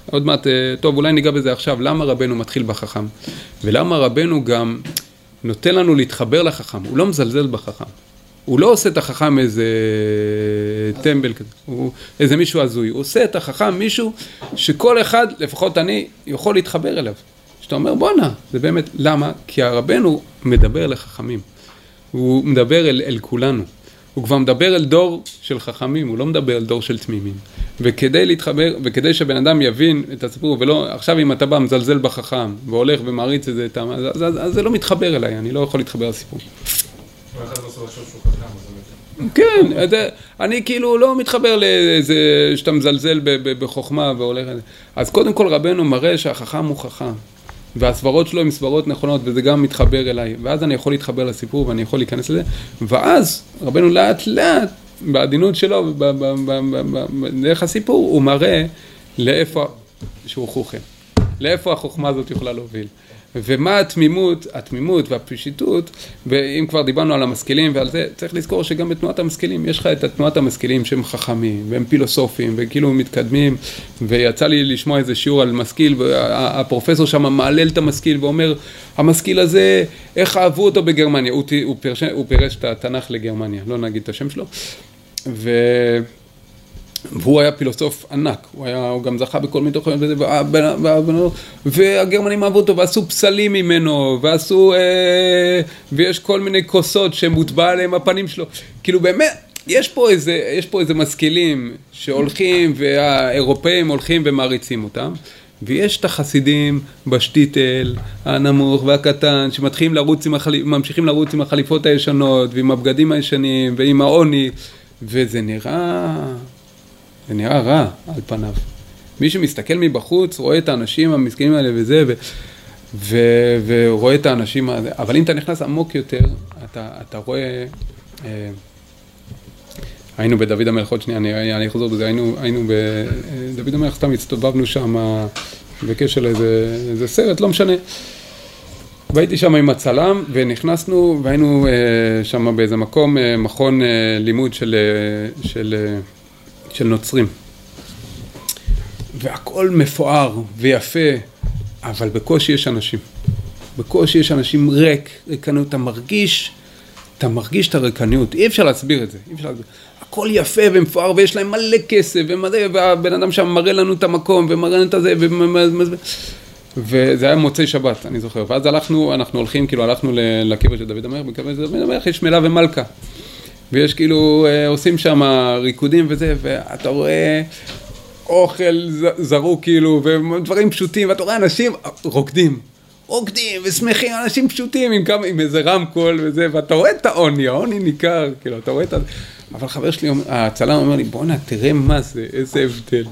עוד מעט, אה, טוב, אולי ניגע בזה עכשיו, למה רבנו מתחיל בחכם? ולמה רבנו גם נותן לנו להתחבר לחכם, הוא לא מזלזל בחכם. הוא לא עושה את החכם איזה טמבל כזה, הוא איזה מישהו הזוי, הוא עושה את החכם מישהו שכל אחד, לפחות אני, יכול להתחבר אליו. שאתה אומר בואנה, זה באמת, למה? כי הרבנו מדבר לחכמים, הוא מדבר אל, אל כולנו, הוא כבר מדבר אל דור של חכמים, הוא לא מדבר אל דור של תמימים. וכדי להתחבר, וכדי שבן אדם יבין את הסיפור, ולא, עכשיו אם אתה בא מזלזל בחכם, והולך ומעריץ את זה, אז, אז, אז זה לא מתחבר אליי, אני לא יכול להתחבר לסיפור. כן, אני כאילו לא מתחבר לאיזה שאתה מזלזל בחוכמה והולך... אז קודם כל רבנו מראה שהחכם הוא חכם. והסברות שלו הן סברות נכונות, וזה גם מתחבר אליי. ואז אני יכול להתחבר לסיפור ואני יכול להיכנס לזה. ואז רבנו לאט לאט, בעדינות שלו, דרך הסיפור, הוא מראה לאיפה, שהוא חוכם. לאיפה החוכמה הזאת יכולה להוביל. ומה התמימות, התמימות והפשיטות, ואם כבר דיברנו על המשכילים ועל זה, צריך לזכור שגם בתנועת המשכילים, יש לך את תנועת המשכילים שהם חכמים, והם פילוסופים, וכאילו מתקדמים, ויצא לי לשמוע איזה שיעור על משכיל, והפרופסור שם מהלל את המשכיל ואומר, המשכיל הזה, איך אהבו אותו בגרמניה, הוא, הוא, פירש, הוא פירש את התנ"ך לגרמניה, לא נגיד את השם שלו, ו... והוא היה פילוסוף ענק, הוא, היה, הוא גם זכה בכל מיני תוכניות וזה, והגרמנים אהבו אותו ועשו פסלים ממנו, ועשו, אה, ויש כל מיני כוסות שמוטבע עליהם הפנים שלו, כאילו באמת, יש פה איזה, יש פה איזה משכילים שהולכים, והאירופאים הולכים ומעריצים אותם. ויש את החסידים בשטיטל הנמוך והקטן שמתחילים לרוץ עם החליפ... לרוץ עם החליפות הישנות ועם הבגדים הישנים ועם העוני וזה נראה זה נראה רע על פניו. מי שמסתכל מבחוץ רואה את האנשים המסכנים האלה וזה, ו, ו, ורואה את האנשים, האלה. אבל אם אתה נכנס עמוק יותר, אתה, אתה רואה... אה, היינו בדוד המלך, עוד שנייה, אני, אני אחזור בזה, היינו, היינו בדוד המלך, סתם הסתובבנו שם בקשר לאיזה איזה סרט, לא משנה. והייתי שם עם הצלם, ונכנסנו, והיינו אה, שם באיזה מקום, אה, מכון אה, לימוד של, אה, של, אה, של נוצרים. והכל מפואר ויפה, אבל בקושי יש אנשים. בקושי יש אנשים ריק, ריקנות, אתה מרגיש, אתה מרגיש את הריקניות, אי אפשר להסביר את זה, אי אפשר להסביר. הכל יפה ומפואר ויש להם מלא כסף ומלא, והבן אדם שם מראה לנו את המקום ומראה לנו את הזה, ומ- וזה היה מוצאי שבת, אני זוכר, ואז הלכנו, אנחנו הולכים, כאילו הלכנו לקבר של דוד המלך, בקבר של דוד המלך יש מלה ומלכה. ויש כאילו, אה, עושים שם ריקודים וזה, ואתה רואה אוכל זרוק כאילו, ודברים פשוטים, ואתה רואה אנשים רוקדים. רוקדים ושמחים, אנשים פשוטים עם, כמה, עם איזה רמקול וזה, ואתה רואה את העוני, העוני ניכר, כאילו, אתה רואה את ה... אבל חבר שלי, הצלם אומר לי, בואנה, תראה מה זה, איזה הבדל.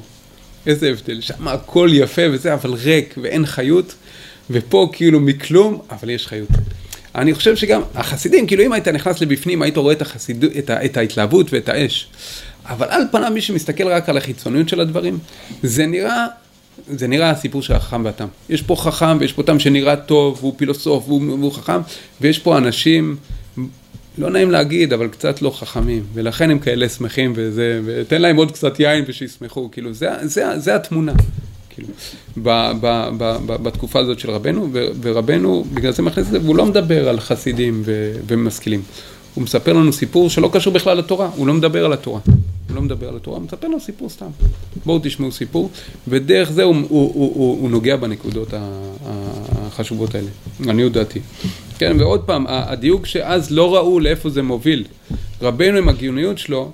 איזה הבדל, שם הכל יפה וזה, אבל ריק ואין חיות, ופה כאילו מכלום, אבל יש חיות. אני חושב שגם החסידים, כאילו אם היית נכנס לבפנים, היית רואה את, החסיד, את, ה, את ההתלהבות ואת האש. אבל על פניו, מי שמסתכל רק על החיצוניות של הדברים, זה נראה, זה נראה הסיפור של החכם והתם. יש פה חכם ויש פה תם שנראה טוב, והוא פילוסוף והוא, והוא חכם, ויש פה אנשים, לא נעים להגיד, אבל קצת לא חכמים, ולכן הם כאלה שמחים וזה, ותן להם עוד קצת יין ושישמחו, כאילו, זה, זה, זה התמונה. כאילו, ב, ב, ב, ב, בתקופה הזאת של רבנו, ו, ורבנו בגלל זה מכניס את זה, והוא לא מדבר על חסידים ו, ומשכילים. הוא מספר לנו סיפור שלא קשור בכלל לתורה, הוא לא מדבר על התורה. הוא לא מדבר על התורה, הוא מספר לנו סיפור סתם. בואו תשמעו סיפור, ודרך זה הוא, הוא, הוא, הוא, הוא נוגע בנקודות החשובות האלה, לעניות דעתי. כן, ועוד פעם, הדיוק שאז לא ראו לאיפה זה מוביל. רבנו עם הגאוניות שלו,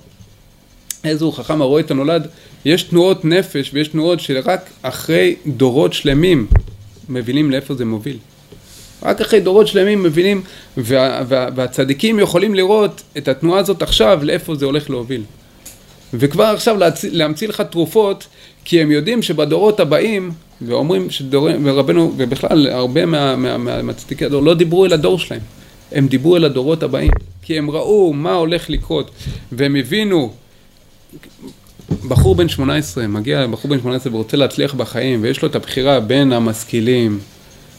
איזה הוא חכם הרואה את הנולד, יש תנועות נפש ויש תנועות שרק אחרי דורות שלמים מבינים לאיפה זה מוביל. רק אחרי דורות שלמים מבינים, וה, וה, והצדיקים יכולים לראות את התנועה הזאת עכשיו, לאיפה זה הולך להוביל. וכבר עכשיו להצ... להמציא לך תרופות, כי הם יודעים שבדורות הבאים, ואומרים שדורים, ורבנו, ובכלל הרבה מה- מה- מה- הדור, לא דיברו אל הדור שלהם, הם דיברו אל הדורות הבאים, כי הם ראו מה הולך לקרות, והם הבינו, בחור בן 18, מגיע בחור בן 18 ורוצה להצליח בחיים, ויש לו את הבחירה בין המשכילים,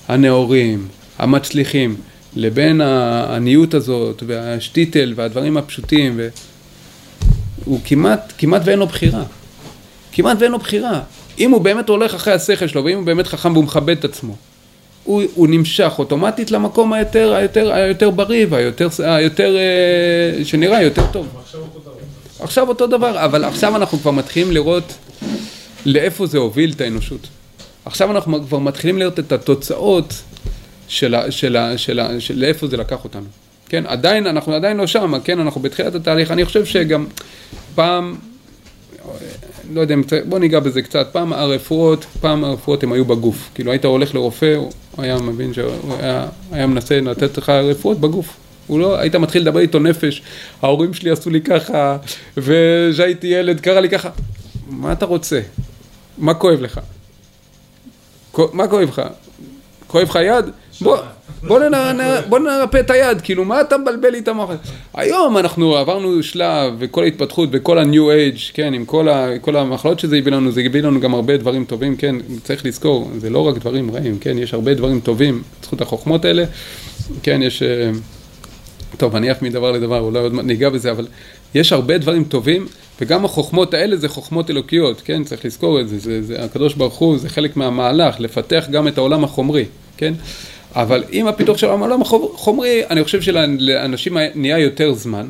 הנאורים, המצליחים, לבין העניות הזאת, והשטיטל, והדברים הפשוטים, ו... הוא כמעט, כמעט ואין לו בחירה. כמעט ואין לו בחירה. אם הוא באמת הולך אחרי השכל שלו, ואם הוא באמת חכם והוא מכבד את עצמו, הוא, הוא נמשך אוטומטית למקום היותר, היותר, היותר בריא והיותר, היותר, אה, שנראה יותר טוב. עכשיו אותו דבר, אבל עכשיו אנחנו כבר מתחילים לראות לאיפה זה הוביל את האנושות. עכשיו אנחנו כבר מתחילים לראות את התוצאות של, ה, של, ה, של, ה, של לאיפה זה לקח אותנו. כן, עדיין, אנחנו עדיין לא שם, כן, אנחנו בתחילת התהליך. אני חושב שגם פעם, לא יודע, בוא ניגע בזה קצת, פעם הרפואות, פעם הרפואות הם היו בגוף. כאילו היית הולך לרופא, הוא היה מבין שהוא היה, היה מנסה לתת לך רפואות בגוף. הוא לא, היית מתחיל לדבר איתו נפש, ההורים שלי עשו לי ככה, וכשהייתי ילד קרה לי ככה. מה אתה רוצה? מה כואב לך? מה כואב לך? כואב לך יד? בוא, בוא, נר, בוא נרפא את היד, כאילו מה אתה מבלבל לי את המוח? היום אנחנו עברנו שלב וכל ההתפתחות וכל ה-new age, כן, עם כל, ה, כל המחלות שזה הביא לנו, זה הביא לנו גם הרבה דברים טובים, כן, צריך לזכור, זה לא רק דברים רעים, כן, יש הרבה דברים טובים בזכות החוכמות האלה, כן, יש, אה, טוב, אני עף מדבר לדבר, אולי עוד ניגע בזה, אבל יש הרבה דברים טובים, וגם החוכמות האלה זה חוכמות אלוקיות, כן, צריך לזכור את זה, זה, זה הקדוש ברוך הוא, זה חלק מהמהלך, לפתח גם את העולם החומרי, כן? אבל עם הפיתוח של העולם החומרי, אני חושב שלאנשים נהיה יותר זמן,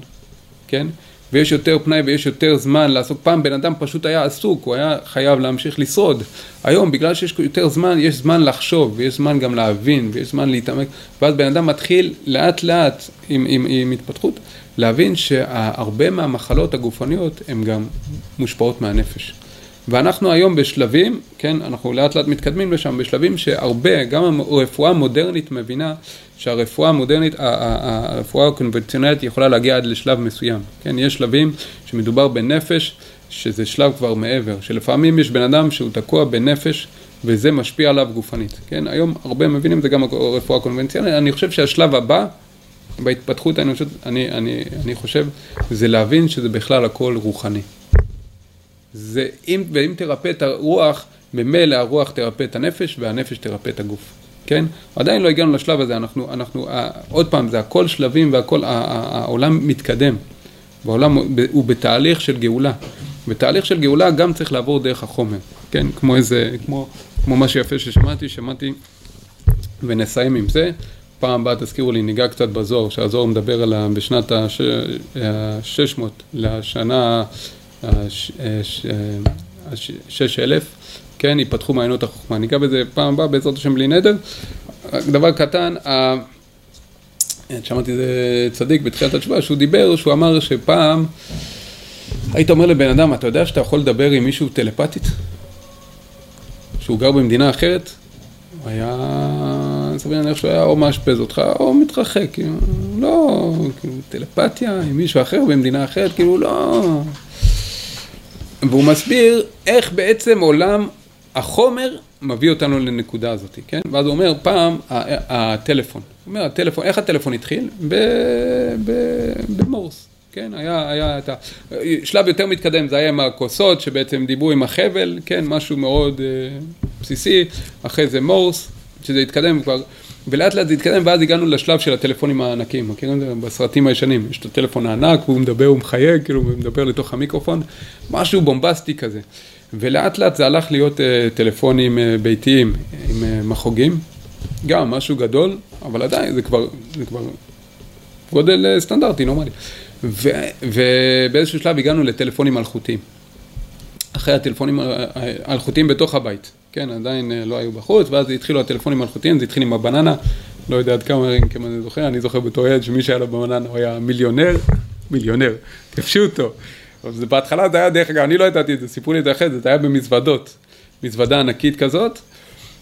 כן? ויש יותר פנאי ויש יותר זמן לעסוק. פעם בן אדם פשוט היה עסוק, הוא היה חייב להמשיך לשרוד. היום, בגלל שיש יותר זמן, יש זמן לחשוב, ויש זמן גם להבין, ויש זמן להתעמק, ואז בן אדם מתחיל לאט לאט עם, עם, עם התפתחות, להבין שהרבה מהמחלות הגופניות הן גם מושפעות מהנפש. ואנחנו היום בשלבים, כן, אנחנו לאט לאט מתקדמים לשם, בשלבים שהרבה, גם הרפואה המודרנית מבינה שהרפואה המודרנית, הרפואה הקונבנציונלית יכולה להגיע עד לשלב מסוים, כן, יש שלבים שמדובר בנפש, שזה שלב כבר מעבר, שלפעמים יש בן אדם שהוא תקוע בנפש וזה משפיע עליו גופנית, כן, היום הרבה מבינים זה גם הרפואה הקונבנציונלית, אני חושב שהשלב הבא בהתפתחות האנושות, אני, אני, אני חושב, זה להבין שזה בכלל הכל רוחני. זה אם, ואם תרפא את הרוח, ממילא הרוח תרפא את הנפש והנפש תרפא את הגוף, כן? עדיין לא הגענו לשלב הזה, אנחנו, אנחנו, עוד פעם, זה הכל שלבים והכל, העולם מתקדם, והעולם הוא בתהליך של גאולה. בתהליך של גאולה גם צריך לעבור דרך החומר, כן? כמו איזה, כמו, כמו משהו יפה ששמעתי, שמעתי, ונסיים עם זה. פעם הבאה תזכירו לי, ניגע קצת בזוהר, שהזוהר מדבר על בשנת ה-600 לשנה שש אלף, כן, ייפתחו מעיינות החוכמה. ניגע בזה פעם הבאה, בעזרת השם בלי נדר. דבר קטן, שמעתי איזה צדיק בתחילת התשובה, שהוא דיבר, שהוא אמר שפעם היית אומר לבן אדם, אתה יודע שאתה יכול לדבר עם מישהו טלפתית? שהוא גר במדינה אחרת? הוא היה, סביר להניח שהוא היה או מאשפז אותך או מתרחק, כאילו, לא, כאילו, טלפתיה עם מישהו אחר במדינה אחרת, כאילו, לא... והוא מסביר איך בעצם עולם החומר מביא אותנו לנקודה הזאת, כן? ואז הוא אומר, פעם הטלפון, הוא אומר, הטלפון, איך הטלפון התחיל? במורס, כן? היה, היה את ה... שלב יותר מתקדם, זה היה עם הכוסות, שבעצם דיברו עם החבל, כן? משהו מאוד uh, בסיסי, אחרי זה מורס, שזה התקדם כבר, ולאט לאט זה התקדם, ואז הגענו לשלב של הטלפונים הענקים, מכירים את זה בסרטים הישנים, יש את הטלפון הענק, והוא מדבר, הוא מחייג, כאילו, הוא מדבר לתוך המיקרופון, משהו בומבסטי כזה. ולאט לאט זה הלך להיות uh, טלפונים uh, ביתיים עם uh, מחוגים, גם משהו גדול, אבל עדיין זה כבר, זה כבר גודל uh, סטנדרטי, נורמלי. ובאיזשהו שלב הגענו לטלפונים אלחוטיים. אחרי הטלפונים האלחוטיים בתוך הבית. כן, עדיין אה, לא היו בחוץ, ואז התחילו הטלפונים האלחוטיים, זה התחיל עם הבננה, לא יודע עד כמה כמה אני זוכר, אני זוכר בתור ילד שמי שהיה לו בבננה הוא היה מיליונר, מיליונר, כבשו אותו. אבל בהתחלה זה היה, דרך אגב, אני לא ידעתי את זה, סיפרו לי את זה אחרי זה, זה היה במזוודות, מזוודה ענקית כזאת,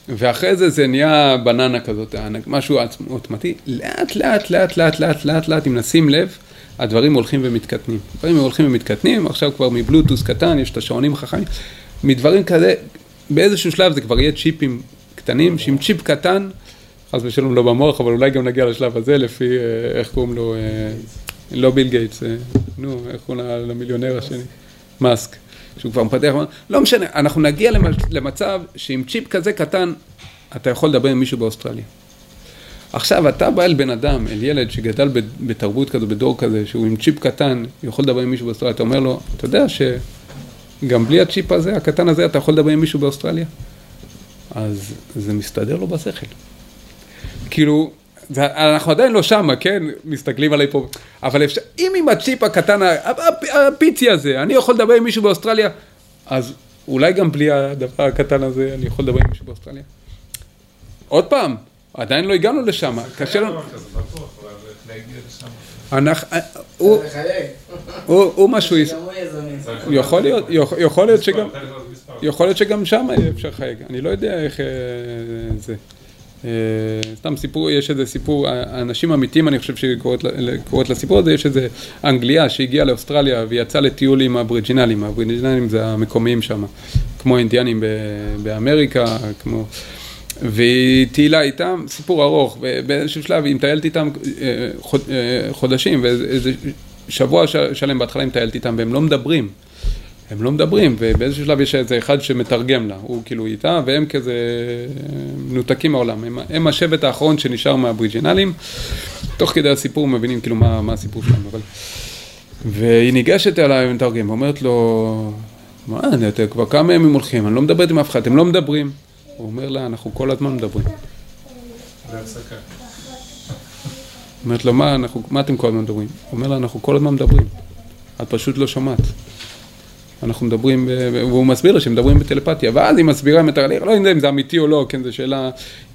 ואחרי זה זה נהיה בננה כזאת, משהו עוצמתי, לאט לאט לאט לאט לאט לאט לאט, אם נשים לב, הדברים הולכים ומתקטנים. הדברים הולכים ומתקטנים, עכשיו כבר מבלוטוס קטן, יש את השעונים החכמים, מדברים כזה, באיזשהו שלב זה כבר יהיה צ'יפים קטנים, שעם צ'יפ קטן, חס ושלום לא במוח, אבל אולי גם נגיע לשלב הזה לפי, אה, איך קוראים לו, אה, לא ביל גייטס, אה, נו, איך קוראים למיליונר השני? מאסק, שהוא כבר מפתח, לא משנה, אנחנו נגיע למצב שעם צ'יפ כזה קטן, אתה יכול לדבר עם מישהו באוסטרליה. עכשיו, אתה בא אל בן אדם, אל ילד שגדל בתרבות כזו, בדור כזה, שהוא עם צ'יפ קטן, יכול לדבר עם מישהו באוסטרליה, אתה אומר לו, אתה יודע ש... גם בלי הצ'יפ הזה, הקטן הזה, אתה יכול לדבר עם מישהו באוסטרליה? אז זה מסתדר לו בשכל. כאילו, זה, אנחנו עדיין לא שמה, כן? מסתכלים עליי פה, אבל אפשר, אם עם הצ'יפ הקטן, הפיצי הזה, אני יכול לדבר עם מישהו באוסטרליה, אז אולי גם בלי הדבר הקטן הזה, אני יכול לדבר עם מישהו באוסטרליה. עוד פעם, עדיין לא הגענו לשם, קשה לנו... אנחנו, אה, הוא משהו, יכול להיות, יכול להיות שגם, יכול להיות שגם שם אפשר לחייג, אני לא יודע איך אה, זה. אה, סתם סיפור, יש איזה סיפור, האנשים אמיתיים, אני חושב שקוראת לסיפור הזה, יש איזה אנגליה שהגיעה לאוסטרליה ויצאה לטיול עם הבריג'ינלים, הבריג'ינלים זה המקומיים שם, כמו אינדיאנים באמריקה, כמו... והיא טיילה איתם, סיפור ארוך, ובאיזשהו שלב היא מטיילת איתם אה, חודשים, ואיזה שבוע שלם בהתחלה היא מטיילת איתם, והם לא מדברים. הם לא מדברים, ובאיזשהו שלב יש איזה אחד שמתרגם לה, הוא כאילו איתה, והם כזה מנותקים מהעולם. הם, הם השבט האחרון שנשאר מהבריג'ינלים, תוך כדי הסיפור מבינים כאילו מה, מה הסיפור שלהם, אבל... והיא ניגשת אליי ומתרגם, ואומרת לו, מה, אתם כבר כמה ימים הולכים, אני לא מדברת עם אף אחד, אתם לא מדברים. הוא אומר לה, אנחנו כל הזמן מדברים. אומרת לו, מה, אנחנו, מה אתם כל הזמן מדברים? הוא אומר לה, אנחנו כל הזמן מדברים. את פשוט לא שומעת. אנחנו מדברים, והוא מסביר לה שמדברים בטלפתיה, ואז היא מסבירה עם התהליך, לא יודע אם זה אמיתי או לא, כן, זו שאלה,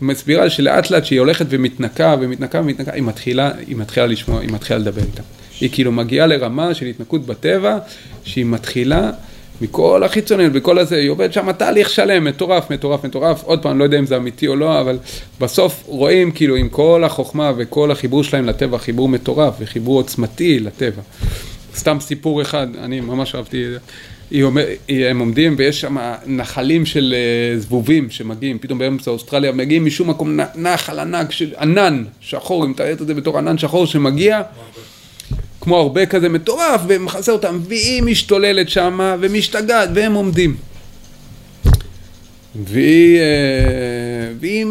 היא מסבירה שלאט לאט שהיא הולכת ומתנקה ומתנקה ומתנקה, היא מתחילה, היא מתחילה לשמוע, היא מתחילה לדבר איתה. היא כאילו מגיעה לרמה של התנקות בטבע, שהיא מתחילה מכל החיצוניות, בכל הזה, היא עובדת שם תהליך שלם, מטורף, מטורף, מטורף, עוד פעם, לא יודע אם זה אמיתי או לא, אבל בסוף רואים כאילו עם כל החוכמה וכל החיבור שלהם לטבע, חיבור מטורף וחיבור עוצמתי לטבע. סתם סיפור אחד, אני ממש אהבתי, היא אומר, הם עומדים ויש שם נחלים של אה, זבובים שמגיעים, פתאום באמצע אוסטרליה מגיעים משום מקום נחל ענק של ענן שחור, אם תראית את זה בתור ענן שחור שמגיע כמו הרבה כזה מטורף ומכסה אותם והיא משתוללת שמה ומשתגעת והם עומדים והיא, אה, והיא,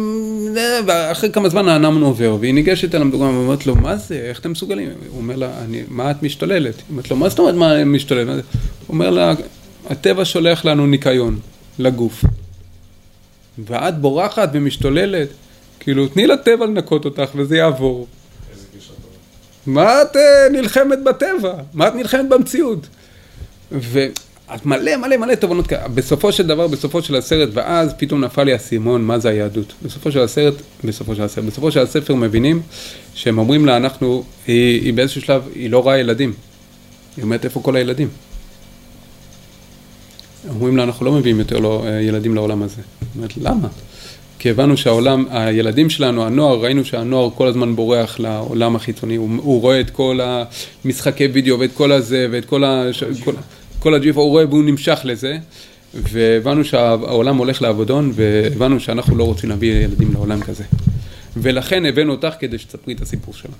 ואחרי כמה זמן האנמן עובר, והיא ניגשת אל המדוגמה ואומרת לו, מה זה, איך אתם מסוגלים? הוא אומר לה, אני, מה את משתוללת? היא אומרת לו, מה זאת אומרת מה משתוללת? הוא אומר לה, הטבע שולח לנו ניקיון לגוף, ואת בורחת ומשתוללת, כאילו, תני לטבע לנקות אותך וזה יעבור. מה את אה, נלחמת בטבע? מה את נלחמת במציאות? ואת מלא מלא מלא תובנות כאלה. בסופו של דבר, בסופו של הסרט, ואז פתאום נפל לי האסימון מה זה היהדות. בסופו של הסרט, בסופו של הסרט, בסופו של הספר מבינים שהם אומרים לה, אנחנו, היא, היא באיזשהו שלב, היא לא רואה ילדים. היא אומרת, איפה כל הילדים? אומרים לה, אנחנו לא מביאים יותר לא, ילדים לעולם הזה. היא אומרת, למה? כי הבנו שהעולם, הילדים שלנו, הנוער, ראינו שהנוער כל הזמן בורח לעולם החיצוני, הוא, הוא רואה את כל המשחקי וידאו ואת כל הזה ואת כל, ה, כל, כל הג'יפ, הוא רואה והוא נמשך לזה, והבנו שהעולם הולך לעבודון, והבנו שאנחנו לא רוצים להביא ילדים לעולם כזה. ולכן הבאנו אותך כדי שתספרי את הסיפור שלנו.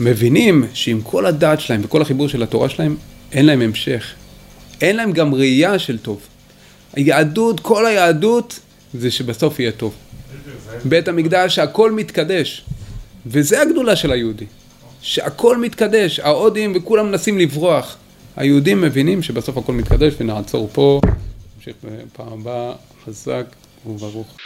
מבינים שעם כל הדעת שלהם וכל החיבור של התורה שלהם, אין להם המשך. אין להם גם ראייה של טוב. היהדות, כל היהדות, זה שבסוף יהיה טוב. בית המקדש, הכל מתקדש. וזה הגדולה של היהודי. שהכל מתקדש, ההודים וכולם מנסים לברוח. היהודים מבינים שבסוף הכל מתקדש ונעצור פה. נמשיך בפעם הבאה, חזק וברוך.